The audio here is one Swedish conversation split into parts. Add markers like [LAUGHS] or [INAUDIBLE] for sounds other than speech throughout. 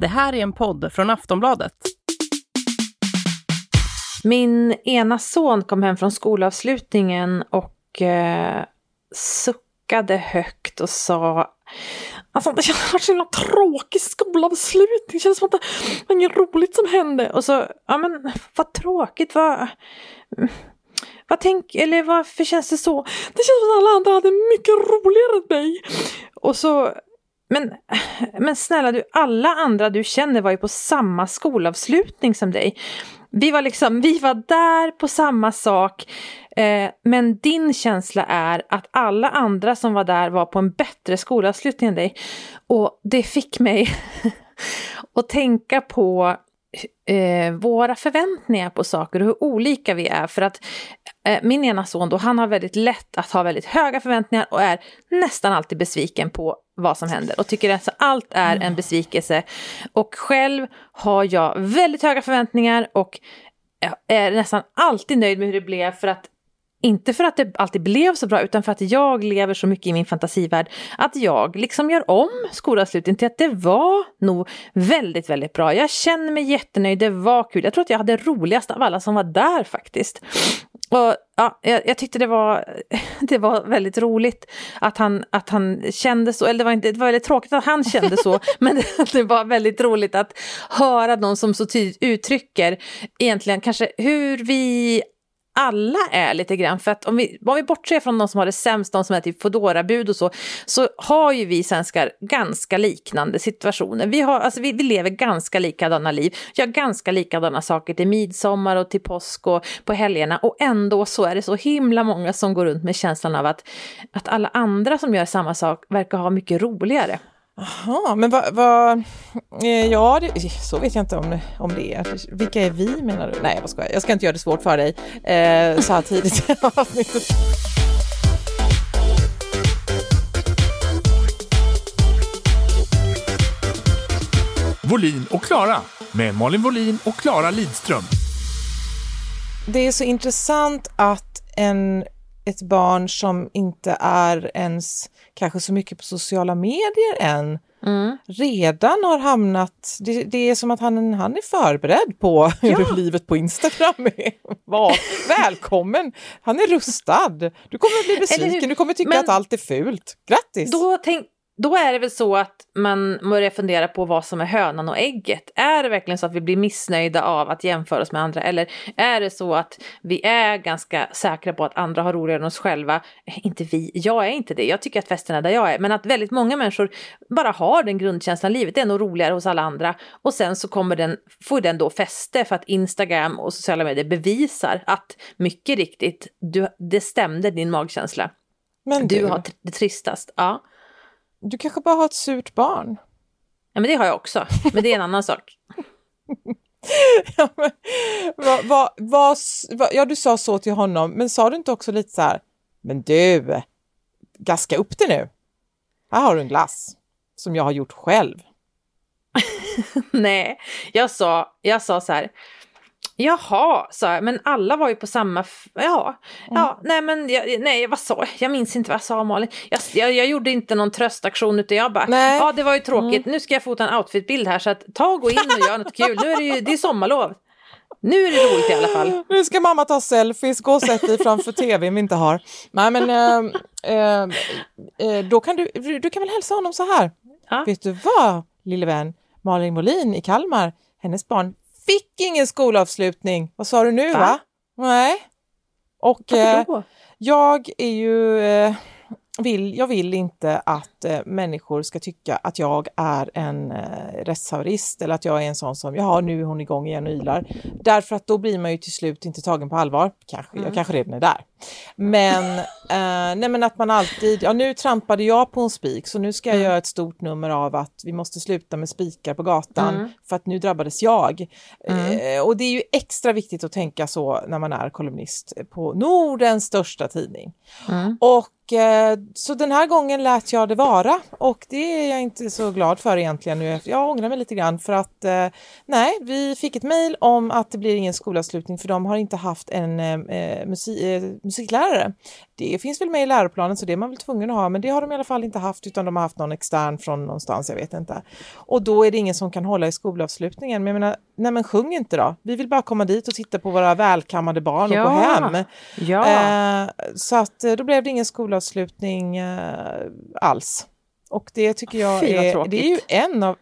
Det här är en podd från Aftonbladet. Min ena son kom hem från skolavslutningen och eh, suckade högt och sa Alltså det känns så himla tråkig skolavslutning. Det känns som att det var inget roligt som hände. Och så, ja men vad tråkigt, vad... Vad tänk, eller varför känns det så? Det känns som att alla andra hade mycket roligare än mig. Och så, men, men snälla du, alla andra du känner var ju på samma skolavslutning som dig. Vi var liksom, vi var där på samma sak. Eh, men din känsla är att alla andra som var där var på en bättre skolavslutning än dig. Och det fick mig [LAUGHS] att tänka på eh, våra förväntningar på saker och hur olika vi är. För att eh, min ena son då, han har väldigt lätt att ha väldigt höga förväntningar och är nästan alltid besviken på vad som händer och tycker att allt är en mm. besvikelse. Och själv har jag väldigt höga förväntningar och är nästan alltid nöjd med hur det blev för att inte för att det alltid blev så bra, utan för att jag lever så mycket i min fantasivärld. Att jag liksom gör om skolavslutningen till att det var nog väldigt, väldigt bra. Jag känner mig jättenöjd, det var kul. Jag tror att jag hade roligast av alla som var där faktiskt. Och ja, jag, jag, tyckte det var, [LAUGHS] det var väldigt roligt att han, att han kände så, eller det var, inte, det var väldigt tråkigt att han kände så, [LAUGHS] men det, [LAUGHS] det var väldigt roligt att höra någon som så tydligt uttrycker egentligen kanske hur vi alla är lite grann. För att om vi, om vi bortser från de som har det sämst, de som är typ Foodora-bud och så, så har ju vi svenskar ganska liknande situationer. Vi, har, alltså vi, vi lever ganska likadana liv, gör ganska likadana saker till midsommar och till påsk och på helgerna och ändå så är det så himla många som går runt med känslan av att, att alla andra som gör samma sak verkar ha mycket roligare. Jaha, men vad, va, eh, ja, det, så vet jag inte om, om det är. Vilka är vi menar du? Nej, vad ska jag? jag ska inte göra det svårt för dig eh, så här tidigt [LAUGHS] i avsnittet. Volin och Klara med Malin Volin och Klara Lidström. Det är så intressant att en, ett barn som inte är ens kanske så mycket på sociala medier än, mm. redan har hamnat... Det, det, är som att han, han är förberedd på [LAUGHS] ja. hur livet på Instagram är. [LAUGHS] Var, välkommen! Han är rustad. Du kommer att bli besviken, du kommer tycka Men, att allt är fult. Grattis! Då tänk, då är det väl så att man börjar fundera på vad som är hönan och ägget. Är det verkligen så att vi blir missnöjda av att jämföra oss med andra? Eller är det så att vi är ganska säkra på att andra har roligare än oss själva? Inte vi, jag är inte det. Jag tycker att festen är där jag är. Men att väldigt många människor bara har den grundkänslan. Livet är nog roligare hos alla andra. Och sen så kommer den, får den då fäste för att Instagram och sociala medier bevisar att mycket riktigt, du, det stämde din magkänsla. Men du, du har det tristast. Ja. Du kanske bara har ett surt barn? Ja, men det har jag också. Men det är en annan sak. [LAUGHS] ja, men, vad, vad, vad, ja, du sa så till honom, men sa du inte också lite så här, men du, gaska upp det nu. Här har du en glass som jag har gjort själv. [LAUGHS] Nej, jag sa, jag sa så här, Jaha, sa jag, men alla var ju på samma... Ja, mm. ja nej men jag, nej, vad sa jag? Jag minns inte vad jag sa Malin. Jag, jag, jag gjorde inte någon tröstaktion utan jag bara, nej. ja det var ju tråkigt, mm. nu ska jag fota en outfitbild här så att ta och gå in och gör något kul. Nu är det ju det är sommarlov. Nu är det roligt i alla fall. Nu ska mamma ta selfies, gå och sätt dig framför tvn vi inte har. Nej men äh, äh, då kan du, du kan väl hälsa honom så här. Ja. Vet du vad lille vän, Malin Molin i Kalmar, hennes barn fick ingen skolavslutning. Vad sa du nu va? va? Nej. Och eh, jag är ju eh, vill, jag vill inte att eh, människor ska tycka att jag är en eh, rättshaverist eller att jag är en sån som, ja nu är hon igång igen och ylar. Därför att då blir man ju till slut inte tagen på allvar. Kanske, mm. Jag kanske redan är där. Men, eh, nej men att man alltid, ja nu trampade jag på en spik så nu ska jag mm. göra ett stort nummer av att vi måste sluta med spikar på gatan mm. för att nu drabbades jag. Mm. Eh, och det är ju extra viktigt att tänka så när man är kolumnist på Nordens största tidning. Mm. Och Eh, så den här gången lät jag det vara och det är jag inte så glad för egentligen. Nu. Jag ångrar mig lite grann för att eh, nej, vi fick ett mejl om att det blir ingen skolavslutning för de har inte haft en eh, musik, musiklärare. Det finns väl med i läroplanen så det är man väl tvungen att ha men det har de i alla fall inte haft utan de har haft någon extern från någonstans, jag vet inte. Och då är det ingen som kan hålla i skolavslutningen. Men jag menar, nej men sjung inte då. Vi vill bara komma dit och titta på våra välkammade barn och Ja. gå hem. Ja. Eh, så att eh, då blev det ingen skolavslutning eh, alls. Och det tycker jag Fy, är, det är ju en av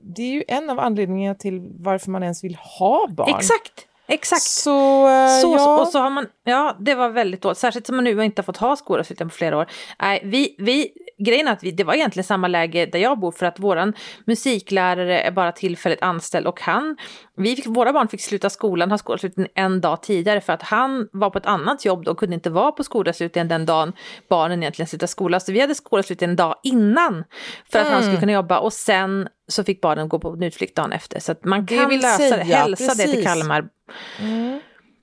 det är ju en av anledningarna till varför man ens vill ha barn. Exakt, exakt. Så, eh, Så, ja. och så har man, ja det var väldigt dåligt, särskilt som man nu inte har fått ha skolavslutning på flera år. Nej, vi, vi, grejen är att vi, det var egentligen samma läge där jag bor för att våran musiklärare är bara tillfälligt anställd och han, vi fick, våra barn fick sluta skolan, ha skolavslutning en dag tidigare för att han var på ett annat jobb då och kunde inte vara på skolavslutningen den dagen barnen egentligen slutade skolan. Så vi hade skolavslutning en dag innan för att han skulle kunna jobba och sen så fick barnen gå på en utflykt dagen efter. Så att man Det kan vill lösa det, säga, hälsa det till precis. Kalmar. Mm.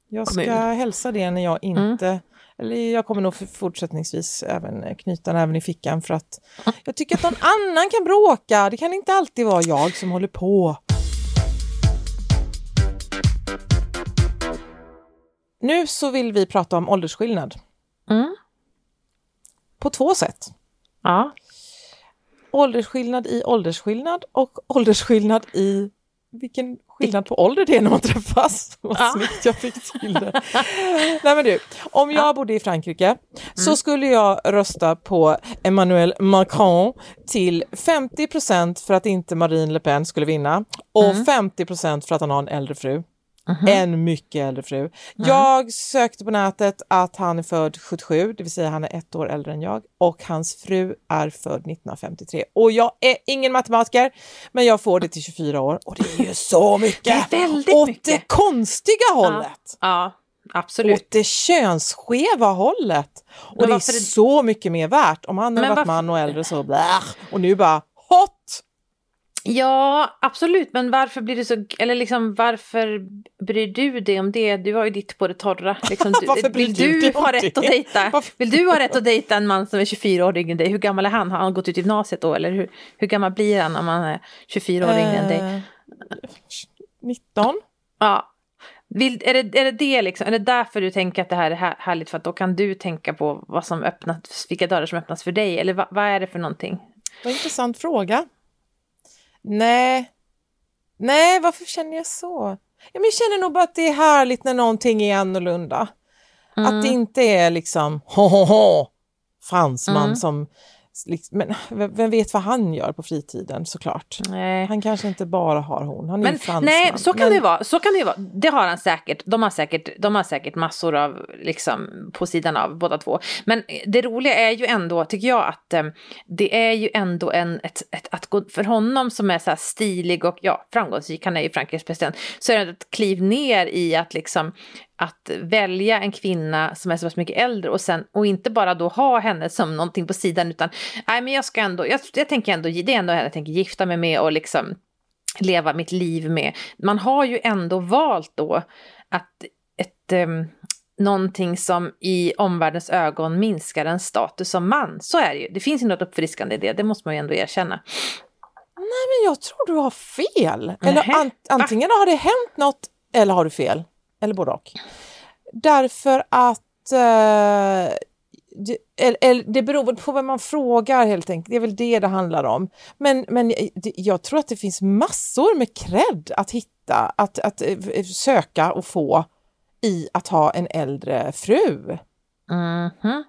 Jag ska kommun. Mm. hälsa det när jag inte... Eller jag kommer nog fortsättningsvis även knyta den även i fickan för att jag tycker att någon annan kan bråka. Det kan inte alltid vara jag som håller på. Nu så vill vi prata om åldersskillnad Mm. på två sätt. Ja. Åldersskillnad i åldersskillnad och åldersskillnad i vilken skillnad på ålder det är när man träffas. [LAUGHS] Vad Ja. snyggt jag fick till det. Nej men du, om jag bodde i Frankrike Mm. så skulle jag rösta på Emmanuel Macron till 50% för att inte Marine Le Pen skulle vinna och Mm. 50% för att han har en äldre fru. Mhm. En mycket äldre fru. Jag sökte på nätet att han är född 77, det vill säga han är ett år äldre än jag och hans fru är född 1953. Och jag är ingen matematiker, men jag får det till 24 år och det är ju så mycket! [LAUGHS] Det är väldigt Åt mycket. det konstiga hållet! Ja, absolut. Åt det könsskeva hållet! Och Men det är det- så mycket mer värt. Om han hade varit varför- man och äldre så blä, och nu bara! Ja, absolut. Men varför blir det så... Eller liksom varför bryr du dig om det? Du har ju ditt på det torra. Liksom, [LAUGHS] du, Varför bryr vill du du dig ha rätt att dejta? Varför- Vill du ha rätt att dejta en man som är 24 år yngre än dig? Hur gammal är han? Har han gått ut gymnasiet då? Eller hur, hur gammal blir han om han är 24 år yngre än dig? Eh, 19? Ja. Vill, är, det, är det det liksom? Är det därför du tänker att det här är här- härligt? För att då kan du tänka på vad som öppnas, vilka dörrar som öppnas för dig? Eller vad, vad är det för någonting? Vad intressant fråga. Nej. Nej, varför känner jag så? Ja, men jag känner nog bara att det är härligt när någonting är annorlunda. Att det inte är liksom ho ho ho fransman Mm. som... liksom- Men vem vet vad han gör på fritiden såklart. Nej. Han kanske inte bara har hon, han är Men fransman. nej, så kan men, det vara. Så kan det vara. Det har han säkert. De har säkert, de har säkert massor av, liksom, på sidan av båda två. Men det roliga är ju ändå, tycker jag, att eh, det är ju ändå en, ett, ett, att gå, för honom som är så här stilig och ja, framgångsrik, han är ju Frankrikes president, så är det ett kliv ner i att liksom, att välja en kvinna som är så pass mycket äldre och, sen, och inte bara då ha henne som någonting på sidan utan nej men jag ska ändå, jag, jag tänker ändå, det är ändå henne jag tänker gifta mig med och liksom leva mitt liv med. Man har ju ändå valt då att ett, um, någonting som i omvärldens ögon minskar en status som man. Så är det ju. Det finns ju något uppfriskande i det, det måste man ju ändå erkänna. men jag tror du har fel. Eller an, antingen har det hänt något eller har du fel. Eller både och. Därför att eh, det, eller, det beror på vem man frågar helt enkelt. Det är väl det det handlar om. Men, men jag tror att det finns massor med cred att hitta, att, att eh, söka och få i att ha en äldre fru. Mhm.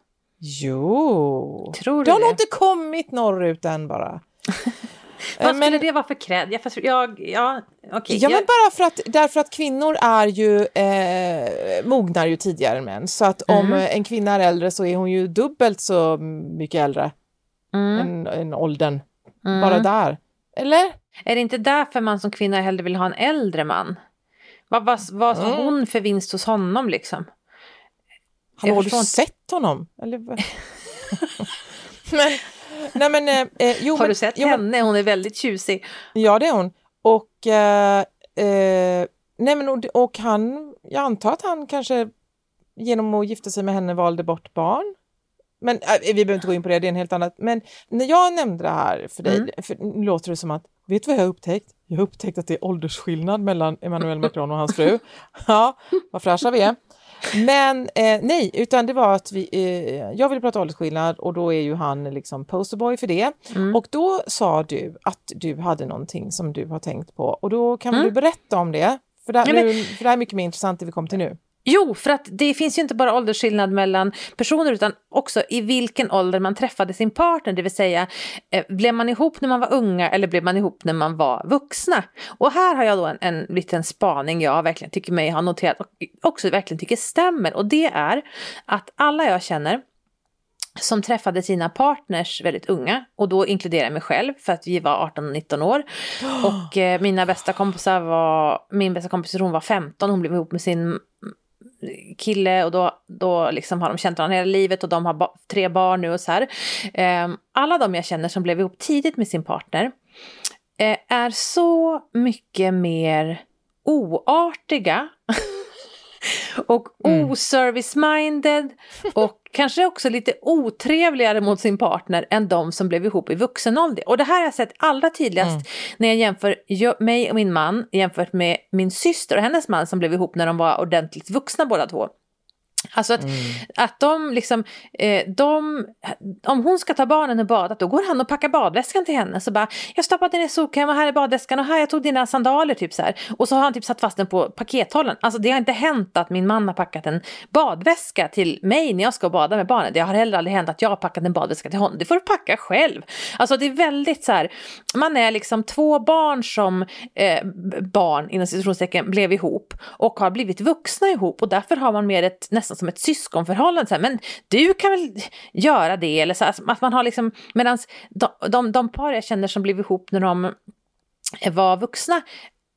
Jo, Tror det du har nog det? inte kommit norrut än bara. [LAUGHS] Eh, Vad skulle men- det vara för cred? Jag, jag, ja, okej. Ja, men bara för att, därför att kvinnor är ju, eh, mognar ju tidigare än män. Så att om Mm. eh, en kvinna är äldre så är hon ju dubbelt så mycket äldre mm, än, än åldern. mm. Bara där. Eller? Är det inte därför man som kvinna hellre vill ha en äldre man? Vad, vad, vad har Mm. hon för vinst hos honom liksom? Hallå, har du sett honom? Eller? vad? [LAUGHS] men, nej men, eh, eh, jo, har men, du sett jo, henne? Hon är väldigt tjusig. Ja, det är hon. Och, eh, eh, nej men, och, och han, jag antar att han kanske genom att gifta sig med henne valde bort barn. Men äh, vi behöver inte gå in på det, det är en helt annat. Men när jag nämnde det här för dig, Mm. för, nu låter det som att, vet du vad jag har upptäckt? Jag har upptäckt att det är åldersskillnad mellan Emmanuel Macron och hans fru. [LAUGHS] Ja, vad fräscha vi är. Men eh, nej, utan det var att vi, eh, jag ville prata åldersskillnad och då är ju han liksom posterboy för det. Mm. Och då sa du att du hade någonting som du har tänkt på och då kan mm. du berätta om det? För men... nu, för det här är mycket mer intressant det vi kom till nu. Jo, för att det finns ju inte bara åldersskillnad mellan personer utan också i vilken ålder man träffade sin partner, det vill säga eh, blev man ihop när man var unga eller blev man ihop när man var vuxna? Och här har jag då en, en liten spaning jag verkligen tycker mig ha noterat och också verkligen tycker stämmer och det är att alla jag känner som träffade sina partners väldigt unga och då inkluderar jag mig själv för att vi var 18 och 19 år. [GASPS] Och eh, mina bästa kompisar var, min bästa kompis hon var 15, hon blev ihop med sin kille och då, då liksom har de känt varandra hela livet och de har ba tre barn nu och så här. Eh, alla de jag känner som blev ihop tidigt med sin partner eh, är så mycket mer oartiga [LAUGHS] och mm. oservice-minded och kanske också lite otrevligare mot sin partner än de som blev ihop i vuxen ålder. Och det här har jag sett allra tydligast mm. när jag jämför mig och min man jämfört med min syster och hennes man som blev ihop när de var ordentligt vuxna båda två. Alltså att, mm. att de liksom, eh, de, om hon ska ta barnen och bada, då går han och packar badväskan till henne. Så bara, jag stoppade ner sophämma och här är badväskan och här jag tog dina sandaler typ så här. Och så har han typ satt fast den på pakethållaren. Alltså det har inte hänt att min man har packat en badväska till mig när jag ska bada med barnen. Det har heller aldrig hänt att jag har packat en badväska till honom. Det får du packa själv. Alltså det är väldigt så här, man är liksom två barn som eh, barn inom situationstecken blev ihop och har blivit vuxna ihop och därför har man mer ett nästan som ett syskonförhållande. Så här, men du kan väl göra det? Eller så, alltså, att man har liksom, medan de, de, de par jag känner som blev ihop när de var vuxna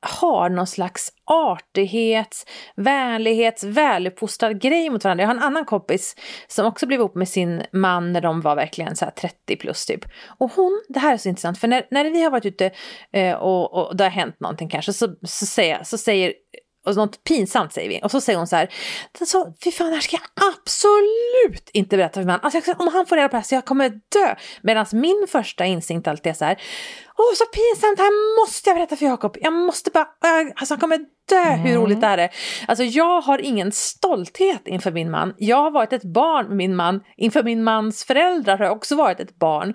har någon slags artighets, vänlighets, väluppfostrad grej mot varandra. Jag har en annan kompis som också blev ihop med sin man när de var verkligen så 30 plus typ. Och hon, det här är så intressant, för när, när vi har varit ute eh, och, och det har hänt någonting kanske så, så, säger, så säger och något pinsamt säger vi. Och så säger hon så här, så, fy fan det här ska jag absolut inte berätta för min man. Alltså, om han får reda på det här så jag kommer dö. Medan min första instinkt alltid är så här, åh så pinsamt, det här måste jag berätta för Jakob. Jag måste bara, alltså han kommer dö, mm. hur roligt det här är. Alltså jag har ingen stolthet inför min man. Jag har varit ett barn med min man. Inför min mans föräldrar har jag också varit ett barn.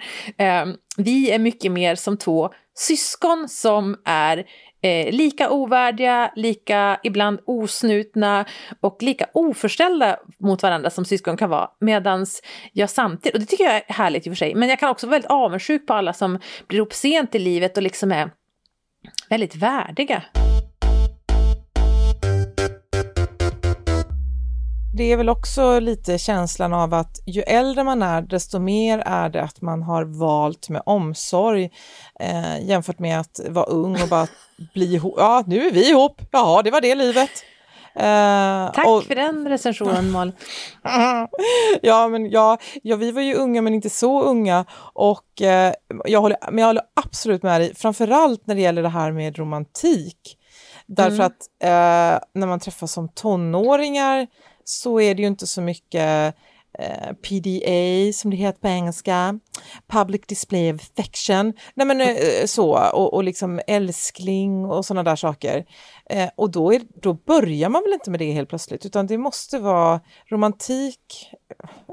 Um, vi är mycket mer som två syskon som är eh, lika ovärdiga, lika ibland osnutna och lika oförställda mot varandra som syskon kan vara. Medan jag samtidigt, och det tycker jag är härligt i och för sig, men jag kan också vara väldigt avundsjuk på alla som blir ihop sent i livet och liksom är väldigt värdiga. Det är väl också lite känslan av att ju äldre man är, desto mer är det att man har valt med omsorg eh, jämfört med att vara ung och bara [LAUGHS] bli ihop. Ja, nu är vi ihop. Ja, det var det livet. Eh, Tack och... för den recensionen, Mal. [LAUGHS] ja, men ja, ja, vi var ju unga men inte så unga och eh, jag, håller, men jag håller absolut med dig, framförallt när det gäller det här med romantik. Därför mm. att eh, när man träffas som tonåringar så är det ju inte så mycket eh, PDA som det heter på engelska, Public Display of Affection, nej men eh, så, och, och liksom älskling och sådana där saker. Eh, och då, är, då börjar man väl inte med det helt plötsligt, utan det måste vara romantik.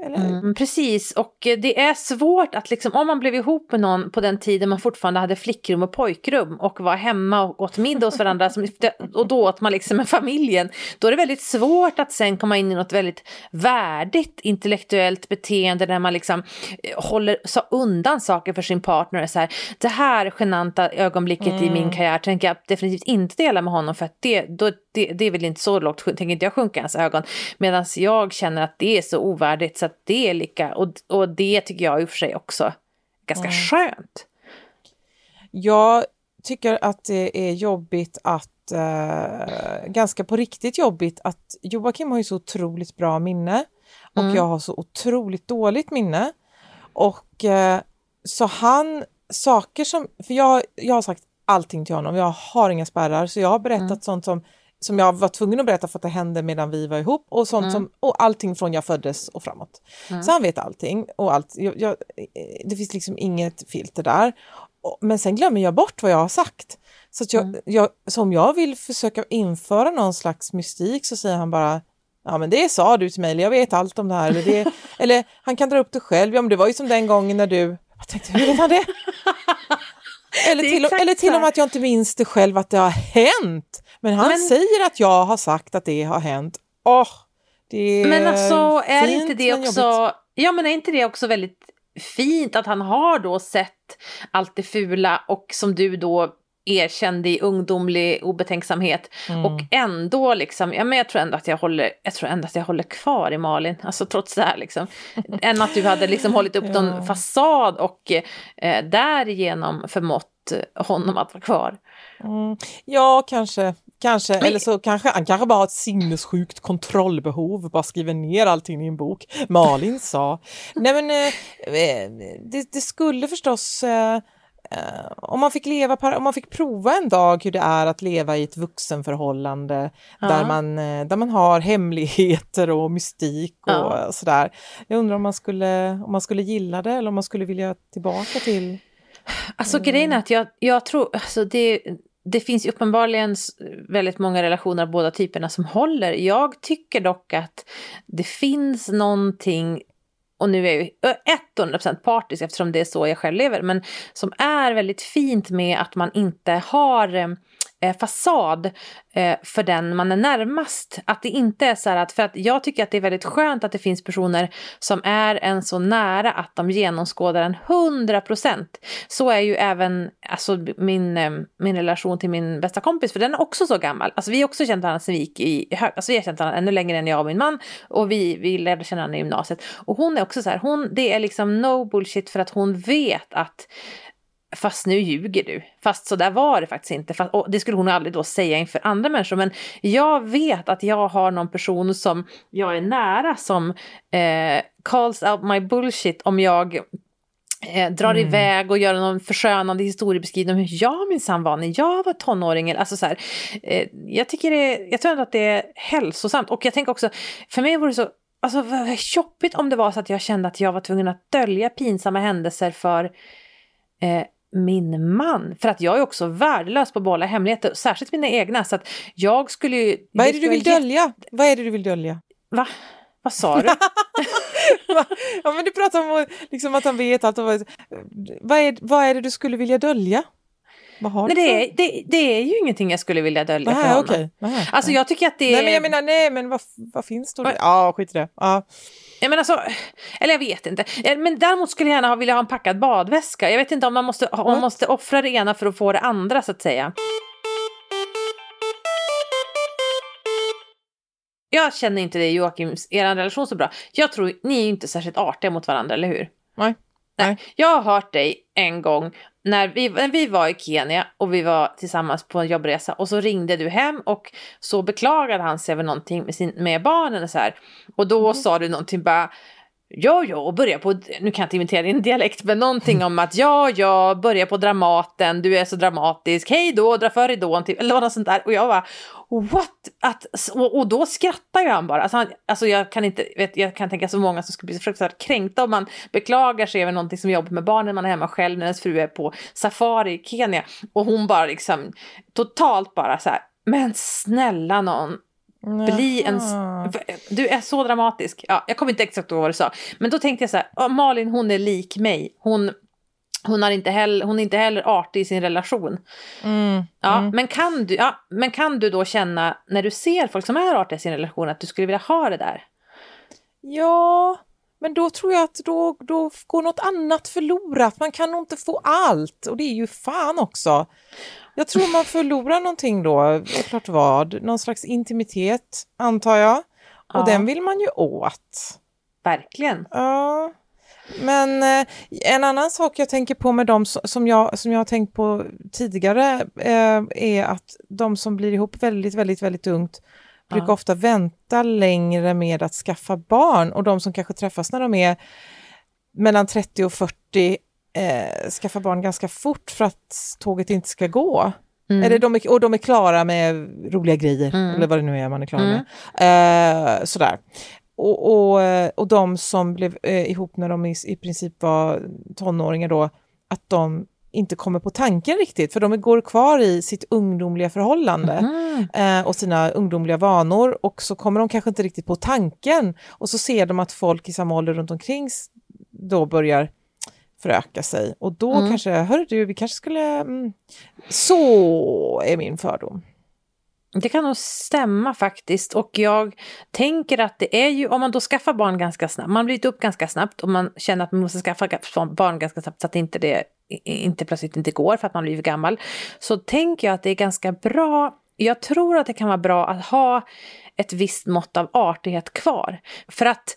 Mm, precis, och det är svårt att liksom, om man blev ihop med någon på den tiden man fortfarande hade flickrum och pojkrum och var hemma och åt middag hos varandra och då åt man liksom med familjen, då är det väldigt svårt att sen komma in i något väldigt värdigt intellektuellt beteende där man liksom eh, håller så undan saker för sin partner. Så här, det här genanta ögonblicket mm. i min mm. karriär tänker jag definitivt inte dela med honom för att det, då, det, det är väl inte så lågt, tänker inte jag sjunka i hans ögon. Medan jag känner att det är så ovärdigt så att det är lika, och, och det tycker jag i och för sig också ganska mm. skönt. Jag tycker att det är jobbigt att, eh, ganska på riktigt jobbigt att Joakim har ju så otroligt bra minne och mm. jag har så otroligt dåligt minne. Och eh, så han, saker som, för jag, jag har sagt allting till honom. Jag har inga spärrar så jag har berättat mm. sånt som, som jag var tvungen att berätta för att det hände medan vi var ihop och sånt mm. som, och allting från jag föddes och framåt. Mm. Så han vet allting och allt. Jag, jag, det finns liksom inget filter där. Men sen glömmer jag bort vad jag har sagt. Så, att jag, mm. jag, så om jag vill försöka införa någon slags mystik så säger han bara Ja men det sa du till mig, eller jag vet allt om det här. Eller, det, [LAUGHS] eller han kan dra upp det själv, ja men det var ju som den gången när du... Jag tänkte, hur vet han det? [LAUGHS] Eller till, eller till och med att jag inte minns det själv att det har hänt. Men han men... säger att jag har sagt att det har hänt. Åh, oh, det är Men alltså är fint, inte det också... Jobbigt. Ja men är inte det också väldigt fint att han har då sett allt det fula och som du då erkände i ungdomlig obetänksamhet mm. och ändå liksom, ja men jag tror ändå att jag håller, jag tror ändå att jag håller kvar i Malin, alltså trots det här liksom. Än att du hade liksom hållit upp [LAUGHS] ja. någon fasad och eh, därigenom förmått honom att vara kvar. Mm. Ja, kanske. Kanske, men... eller så kanske han kanske bara har ett sinnessjukt kontrollbehov, bara skriver ner allting i en bok. Malin [LAUGHS] sa. Nej men eh, eh det, det, skulle förstås eh, om, man fick leva, om man fick prova en dag hur det är att leva i ett vuxenförhållande ja. där, man, där man har hemligheter och mystik och ja. sådär. Jag undrar om man, skulle, om man skulle gilla det eller om man skulle vilja tillbaka till... Alltså mm. grejen är att jag, jag tror, alltså det, det finns uppenbarligen väldigt många relationer av båda typerna som håller. Jag tycker dock att det finns någonting och nu är jag ju 100% partisk eftersom det är så jag själv lever, men som är väldigt fint med att man inte har eh, fasad eh, för den man är närmast. Att det inte är så här att, för att jag tycker att det är väldigt skönt att det finns personer som är en så nära att de genomskådar en hundra procent. Så är ju även alltså, min, eh, min relation till min bästa kompis, för den är också så gammal. Alltså vi har också känt varandra sen vi gick i hög, alltså vi har känt varandra ännu längre än jag och min man och vi, vi lärde känna varandra i gymnasiet. Och hon är också så här, hon, det är liksom no bullshit för att hon vet att Fast nu ljuger du. Fast så där var det faktiskt inte. Fast, och det skulle hon aldrig då säga inför andra människor. Men jag vet att jag har någon person som jag är nära som eh, calls out my bullshit om jag eh, drar mm. iväg och gör någon förskönande historiebeskrivning om hur jag minsann var när jag var tonåring. Alltså så här, eh, jag, tycker det, jag tror ändå att det är hälsosamt. Och jag tänker också, för mig vore det så alltså, jobbigt om det var så att jag kände att jag var tvungen att dölja pinsamma händelser för eh, min man. För att jag är också värdelös på att behålla hemligheter, särskilt mina egna. Så att jag skulle ju... Vad är det du vill dölja? Vad är det du vill dölja? Va? Vad sa du? [LAUGHS] ja, men du pratar om liksom, att han vet allt. Vad, vad, är, vad är det du skulle vilja dölja? Nej, det, är, det, det, är ju ingenting jag skulle vilja dölja Aha, för honom. Okay. Aha, alltså jag tycker att det är... Nej men jag menar, nej men vad, vad finns då? Ja, skit i det. Ja. Ja, men alltså, eller jag vet inte. Men däremot skulle jag gärna vilja ha en packad badväska. Jag vet inte om man måste, om man måste offra det ena för att få det andra så att säga. Jag känner inte det Joakim, er relation så bra. Jag tror ni är inte särskilt artiga mot varandra, eller hur? Nej. Nej. Jag har hört dig en gång när vi, när vi var i Kenya och vi var tillsammans på en jobbresa och så ringde du hem och så beklagade han sig över någonting med, sin, med barnen och så här. Och då mm. sa du någonting bara Ja, ja, och börja på, nu kan jag inte imitera din dialekt, men någonting om att ja, ja, börja på Dramaten, du är så dramatisk, hej då, dra för ridån, till, eller något sånt där. Och jag bara, what? Att, och, och då skrattar ju han bara. Alltså, han, alltså jag kan inte, vet, jag kan tänka så många som skulle bli så fruktansvärt kränkta om man beklagar sig över någonting som jobbar med barnen, man är hemma själv när ens fru är på safari i Kenya. Och hon bara liksom, totalt bara så här, men snälla någon, bli en... Du är så dramatisk. Ja, jag kommer inte exakt ihåg vad du sa. Men då tänkte jag så här, Malin hon är lik mig. Hon, hon, har inte heller, hon är inte heller artig i sin relation. Mm, ja, mm. Men, kan du, ja, men kan du då känna när du ser folk som är artiga i sin relation att du skulle vilja ha det där? Ja, men då tror jag att då, då går något annat förlorat. Man kan nog inte få allt och det är ju fan också. Jag tror man förlorar någonting då, klart vad. Någon slags intimitet, antar jag. Och ja. den vill man ju åt. Verkligen. Ja. Men eh, en annan sak jag tänker på med dem som jag, som jag har tänkt på tidigare eh, är att de som blir ihop väldigt, väldigt, väldigt ungt brukar ja. ofta vänta längre med att skaffa barn och de som kanske träffas när de är mellan 30 och 40 eh, skaffa barn ganska fort för att tåget inte ska gå. Mm. Eller de är, och de är klara med roliga grejer, mm. eller vad det nu är man är klar med. Mm. Eh, sådär. Och, och, och de som blev eh, ihop när de i, i princip var tonåringar då, att de inte kommer på tanken riktigt, för de går kvar i sitt ungdomliga förhållande mm. eh, och sina ungdomliga vanor och så kommer de kanske inte riktigt på tanken och så ser de att folk i samma ålder runt omkring då börjar föröka sig och då mm. kanske, hörru du, vi kanske skulle... Mm, så är min fördom. Det kan nog stämma faktiskt och jag tänker att det är ju om man då skaffar barn ganska snabbt, man blir upp ganska snabbt och man känner att man måste skaffa barn ganska snabbt så att inte det inte plötsligt inte går för att man blir för gammal. Så tänker jag att det är ganska bra, jag tror att det kan vara bra att ha ett visst mått av artighet kvar. För att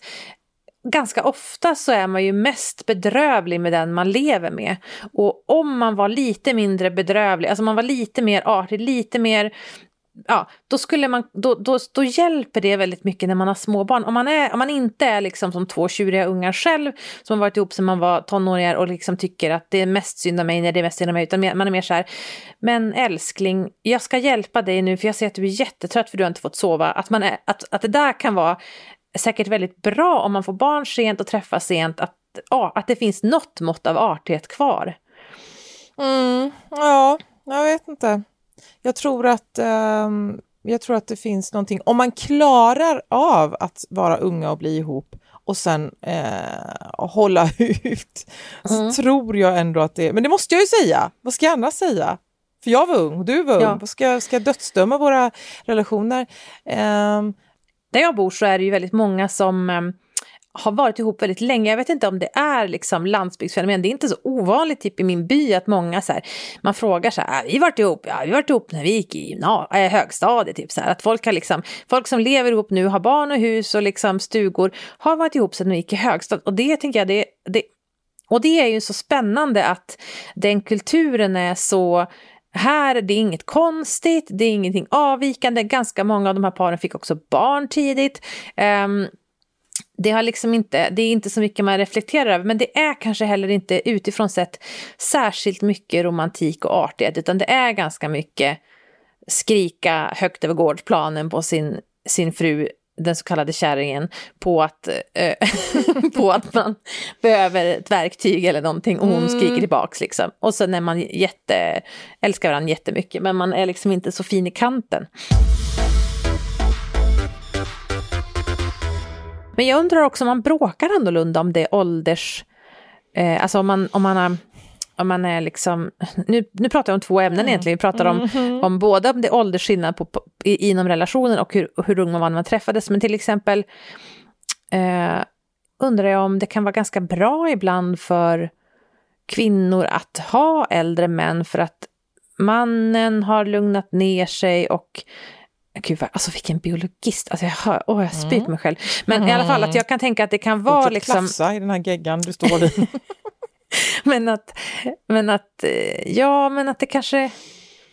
ganska ofta så är man ju mest bedrövlig med den man lever med. Och om man var lite mindre bedrövlig, alltså man var lite mer artig, lite mer ja, då, skulle man, då, då, då hjälper det väldigt mycket när man har småbarn. Om man, är, om man inte är liksom som två tjuriga ungar själv som har varit ihop sedan man var tonåringar och liksom tycker att det är mest synd om mig när det är mest synd om mig, utan man är mer så här, men älskling, jag ska hjälpa dig nu för jag ser att du är jättetrött för du har inte fått sova. Att, man är, att, att det där kan vara säkert väldigt bra om man får barn sent och träffas sent, att, ja, att det finns något mått av artighet kvar. Mm, ja, jag vet inte. Jag tror att um, jag tror att det finns någonting, om man klarar av att vara unga och bli ihop och sen eh, hålla [LAUGHS] ut, mm. så tror jag ändå att det, men det måste jag ju säga, vad ska jag annars säga? För jag var ung, du var ung, ja. ska, ska jag dödsdöma våra relationer? Um, där jag bor så är det ju väldigt många som ehm, har varit ihop väldigt länge. Jag vet inte om det är liksom landsbygdsfenomen. Det är inte så ovanligt typ i min by att många så här, man frågar så här, vi varit ihop, ja, vi varit ihop när vi gick i äh, högstadiet, typ så här, att folk har liksom, folk som lever ihop nu har barn och hus och liksom stugor har varit ihop sedan de gick i högstadiet och det tänker jag, det, det, och det är ju så spännande att den kulturen är så här, det är inget konstigt, det är ingenting avvikande. Ganska många av de här paren fick också barn tidigt. Um, det, har liksom inte, det är inte så mycket man reflekterar över, men det är kanske heller inte utifrån sett särskilt mycket romantik och artighet, utan det är ganska mycket skrika högt över gårdsplanen på sin, sin fru, den så kallade kärringen, på att, äh, [LAUGHS] på att man behöver ett verktyg eller någonting och hon mm. skriker tillbaks liksom. Och sen är man jätte, älskar varandra jättemycket, men man är liksom inte så fin i kanten. Men jag undrar också om man bråkar annorlunda om det är ålders... Eh, alltså om man, om man har om man är liksom, nu, nu pratar jag om två ämnen mm. egentligen, vi pratar om, mm. om både om det är åldersskillnad på, på, inom relationen och hur, hur ung man var när man träffades, men till exempel eh, undrar jag om det kan vara ganska bra ibland för kvinnor att ha äldre män för att mannen har lugnat ner sig och Gud, vad, alltså vilken biologist. Alltså jag, hör, oh, jag spyr på mig själv. Men mm. i alla fall att jag kan tänka att det kan vara liksom... klafsa i den här geggan du står i. [LAUGHS] [LAUGHS] men att, men att, eh, ja, men att det kanske...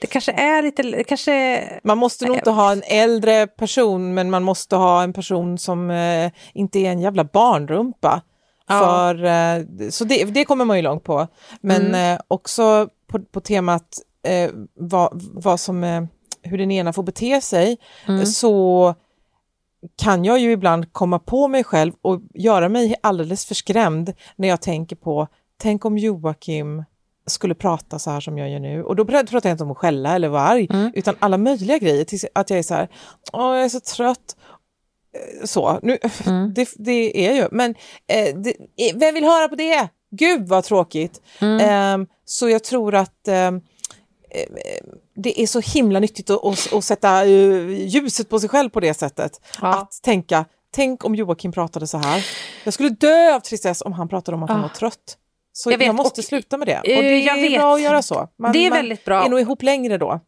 Det kanske är lite, kanske... Man måste nog inte ha en äldre person, men man måste ha en person som eh, inte är en jävla barnrumpa. Ja. För, eh, så det, det kommer man ju långt på. Men mm. eh, också på, på temat eh, vad, vad som hur den ena får bete sig mm. så kan jag ju ibland komma på mig själv och göra mig alldeles för skrämd när jag tänker på, tänk om Joakim skulle prata så här som jag gör nu. Och då pratar jag inte om att skälla eller vara arg, mm. utan alla möjliga grejer. Till att jag är så här, åh jag är så trött. Eh, så, nu, mm. [LAUGHS] det, det, är ju, men eh, det, vem vill höra på det? Gud vad tråkigt! Mm. Eh, så jag tror att eh, det är så himla nyttigt att, att, att sätta uh, ljuset på sig själv på det sättet. Ja. Att tänka, tänk om Joakim pratade så här. Jag skulle dö av tristess om han pratade om att han var trött. Så jag, jag måste och, sluta med det. Och det är jag bra att göra så. Man, det är väldigt bra. Är nog ihop längre då.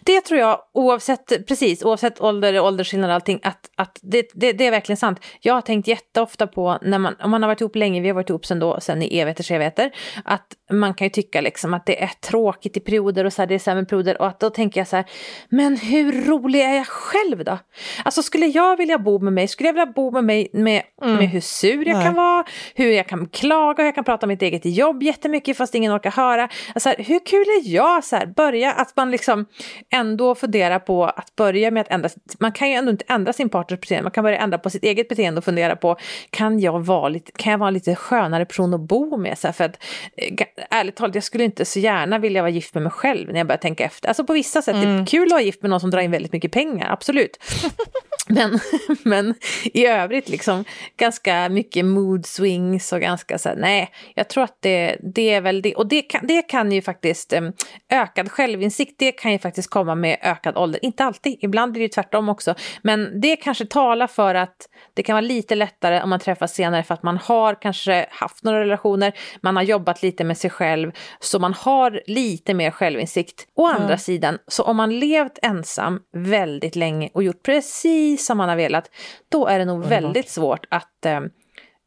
Det tror jag, oavsett, precis, oavsett ålder, åldersskillnad och allting, att, att det, det, det, är verkligen sant. Jag har tänkt jätteofta på, när man, om man har varit ihop länge, vi har varit ihop sen, då, sen i evigheters evigheter, att man kan ju tycka liksom att det är tråkigt i perioder och så här, det är sämre perioder och att då tänker jag så här, men hur rolig är jag själv då? Alltså skulle jag vilja bo med mig, skulle jag vilja bo med mig med, mm. med hur sur jag Nej. kan vara, hur jag kan klaga, jag kan prata om mitt eget jobb jättemycket fast ingen orkar höra. Alltså, hur kul är jag så här, börja att man liksom ändå fundera på att börja med att ändra, man kan ju ändå inte ändra sin partners beteende, man kan börja ändra på sitt eget beteende och fundera på, kan jag vara lite, kan jag vara en lite skönare person att bo med? Så här, för att eh, ärligt talat, jag skulle inte så gärna vilja vara gift med mig själv när jag börjar tänka efter. Alltså på vissa sätt, mm. det är mm. kul att vara gift med någon som drar in väldigt mycket pengar, absolut. [LAUGHS] men, [LAUGHS] men i övrigt liksom ganska mycket mood swings och ganska så här, nej, jag tror att det, det är väl det. Och det kan, det kan ju faktiskt, eh, ökad självinsikt, det kan ju faktiskt komma med ökad ålder. Inte alltid, ibland blir det tvärtom också. Men det kanske talar för att det kan vara lite lättare om man träffas senare för att man har kanske haft några relationer, man har jobbat lite med sig själv, så man har lite mer självinsikt. Å mm. andra sidan, så om man levt ensam väldigt länge och gjort precis som man har velat, då är det nog väldigt svårt att eh,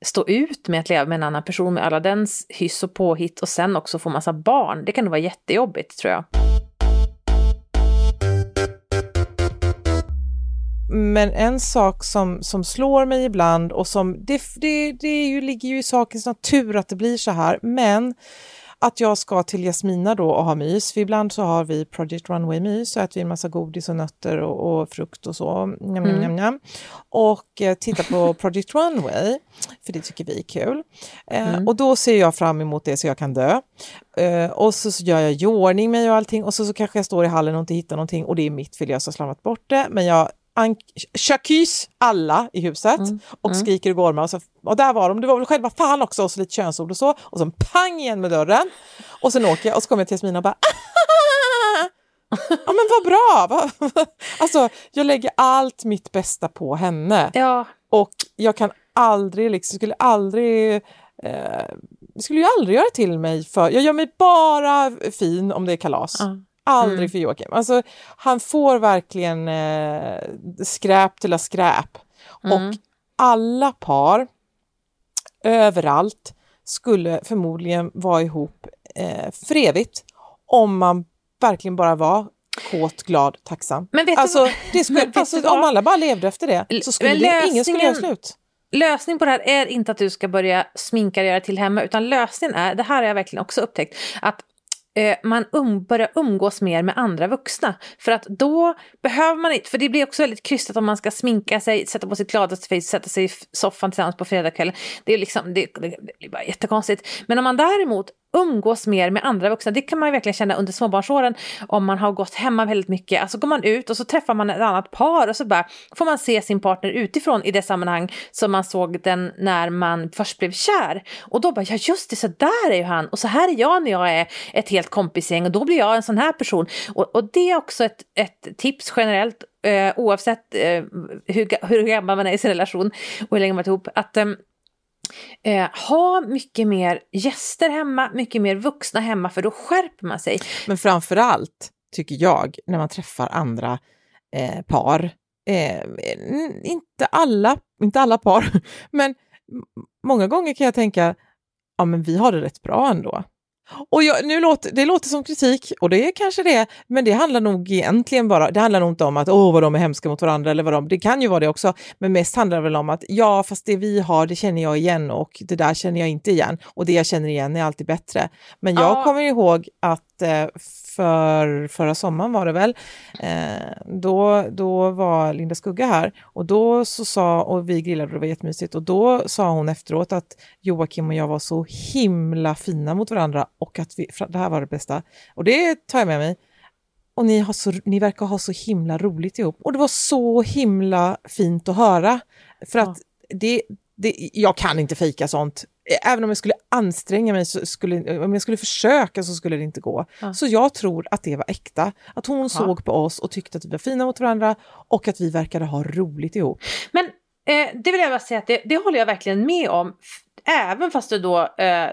stå ut med att leva med en annan person med alla dens hyss och påhitt och sen också få massa barn. Det kan nog vara jättejobbigt tror jag. Men en sak som, som slår mig ibland och som det, det, det är ju, ligger ju i sakens natur att det blir så här, men att jag ska till Jasmina då och ha mys. För ibland så har vi Project Runway-mys, så äter vi en massa godis och nötter och, och frukt och så. Njam, mm. njam, njam. Och eh, titta på [LAUGHS] Project Runway, för det tycker vi är kul. Eh, mm. Och då ser jag fram emot det så jag kan dö. Eh, och så, så gör jag i ordning mig och allting och så, så kanske jag står i hallen och inte hittar någonting och det är mitt fel, jag har slarvat bort det. Men jag Chakys alla i huset mm. och mm. skriker och gormar. Och, så, och där var de, det var väl själva fan också och så lite könsord och så. Och så pang igen med dörren. Och sen åker jag och så kommer jag till Jasmina och bara Ja men vad bra! [LAUGHS] alltså jag lägger allt mitt bästa på henne. Ja. Och jag kan aldrig, liksom, skulle aldrig eh, skulle ju aldrig göra till mig för, jag gör mig bara fin om det är kalas. Mm. Aldrig mm. för Joakim. Alltså, han får verkligen eh, skräp till att skräp. Mm. Och alla par överallt skulle förmodligen vara ihop eh, för evigt om man verkligen bara var kåt, glad, tacksam. Men vet alltså, det skulle, [LAUGHS] alltså, om alla bara levde efter det så skulle det, ingen skulle göra slut. Lösningen på det här är inte att du ska börja sminka dig till hemma, utan lösningen är, det här har jag verkligen också upptäckt, att eh, man um, börjar umgås mer med andra vuxna. För att då behöver man inte, för det blir också väldigt krystat om man ska sminka sig, sätta på sitt gladaste face, sätta sig i soffan tillsammans på fredagskvällen. Det, är liksom, det, det, det blir bara jättekonstigt. Men om man däremot umgås mer med andra vuxna. Det kan man ju verkligen känna under småbarnsåren om man har gått hemma väldigt mycket. Alltså går man ut och så träffar man ett annat par och så bara får man se sin partner utifrån i det sammanhang som man såg den när man först blev kär. Och då bara, ja just det, så där är ju han och så här är jag när jag är ett helt kompisgäng och då blir jag en sån här person. Och, och det är också ett, ett tips generellt eh, oavsett eh, hur, hur gammal man är i sin relation och hur länge man varit ihop. Att, eh, Eh, ha mycket mer gäster hemma, mycket mer vuxna hemma, för då skärper man sig. Men framför allt, tycker jag, när man träffar andra eh, par, eh, inte, alla, inte alla par, [LAUGHS] men många gånger kan jag tänka, ja men vi har det rätt bra ändå. Och jag, nu låter, det låter som kritik, och det är kanske det, men det handlar nog egentligen bara, det handlar nog inte om att åh vad de är hemska mot varandra eller vad de, det kan ju vara det också, men mest handlar det väl om att ja, fast det vi har, det känner jag igen och det där känner jag inte igen och det jag känner igen är alltid bättre. Men jag ja. kommer ihåg att för förra sommaren var det väl, eh, då, då var Linda Skugga här och då så sa, och vi grillade och det var jättemysigt, och då sa hon efteråt att Joakim och jag var så himla fina mot varandra och att vi, det här var det bästa. Och det tar jag med mig. Och ni, har så, ni verkar ha så himla roligt ihop. Och det var så himla fint att höra. För att det, det, jag kan inte fejka sånt. Även om jag skulle anstränga mig, så skulle, om jag skulle försöka så skulle det inte gå. Ja. Så jag tror att det var äkta. Att hon ja. såg på oss och tyckte att vi var fina mot varandra och att vi verkade ha roligt ihop. Men eh, det vill jag bara säga att det, det håller jag verkligen med om även fast du då eh,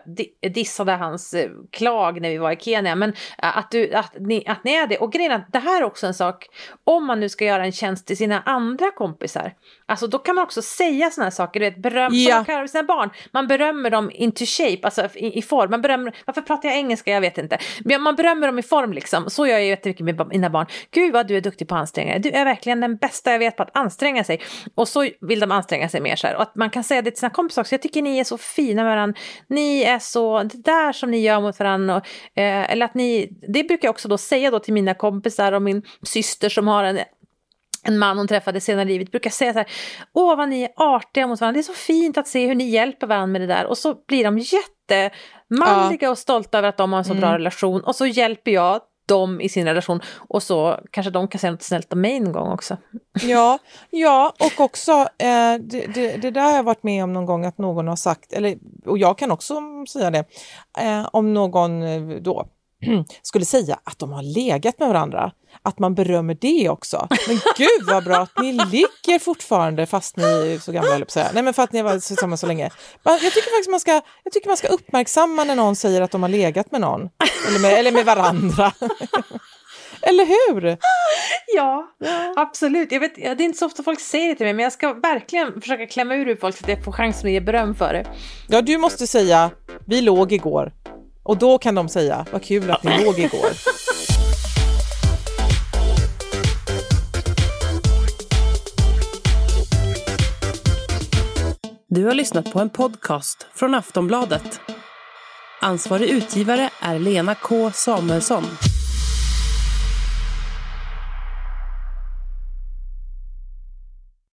dissade hans eh, klag när vi var i Kenya, men eh, att, du, att, ni, att ni är det. Och grejen är att det här är också en sak, om man nu ska göra en tjänst till sina andra kompisar, Alltså då kan man också säga sådana här saker, du vet, beröm, Ja. som man kan göra med sina barn. Man berömmer dem into shape, alltså i, i form. Man berömmer, varför pratar jag engelska? Jag vet inte. Men man berömmer dem i form liksom. Så gör jag jättemycket med mina barn. Gud vad du är duktig på att anstränga dig. Du är verkligen den bästa jag vet på att anstränga sig. Och så vill de anstränga sig mer så här. Och att man kan säga det till sina kompisar också. Jag tycker ni är så fina med varandra. Ni är så, det där som ni gör mot varandra. Och, eh, eller att ni, det brukar jag också då säga då till mina kompisar och min syster som har en en man hon träffade senare i livet brukar säga så här, åh vad ni är artiga mot varandra, det är så fint att se hur ni hjälper varandra med det där. Och så blir de jättemanliga och stolta över att de har en så bra relation. Och så hjälper jag dem i sin relation. Och så kanske de kan säga något snällt om mig någon gång också. [LAUGHS] Ja, ja och också eh, det, det, det där har jag varit med om någon gång att någon har sagt, eller, och jag kan också säga det, eh, om någon eh, då [CLEARS THROAT] skulle säga att de har legat med varandra, att man berömmer det också. Men gud vad bra att ni ligger fortfarande fast ni är så gamla, eller säga. Nej men för att ni har varit tillsammans så länge. Jag tycker faktiskt man ska, jag tycker man ska uppmärksamma när någon säger att de har legat med någon, eller med, eller med varandra. [LAUGHS] eller hur? Ja, absolut. Jag vet, det är inte så ofta folk säger det till mig men jag ska verkligen försöka klämma ur ur folk så att jag får chansen att ge beröm för det. Ja, du måste säga vi låg igår. Och då kan de säga vad kul att ni låg igår. Du har lyssnat på en podcast från Aftonbladet. Ansvarig utgivare är Lena K Samuelsson.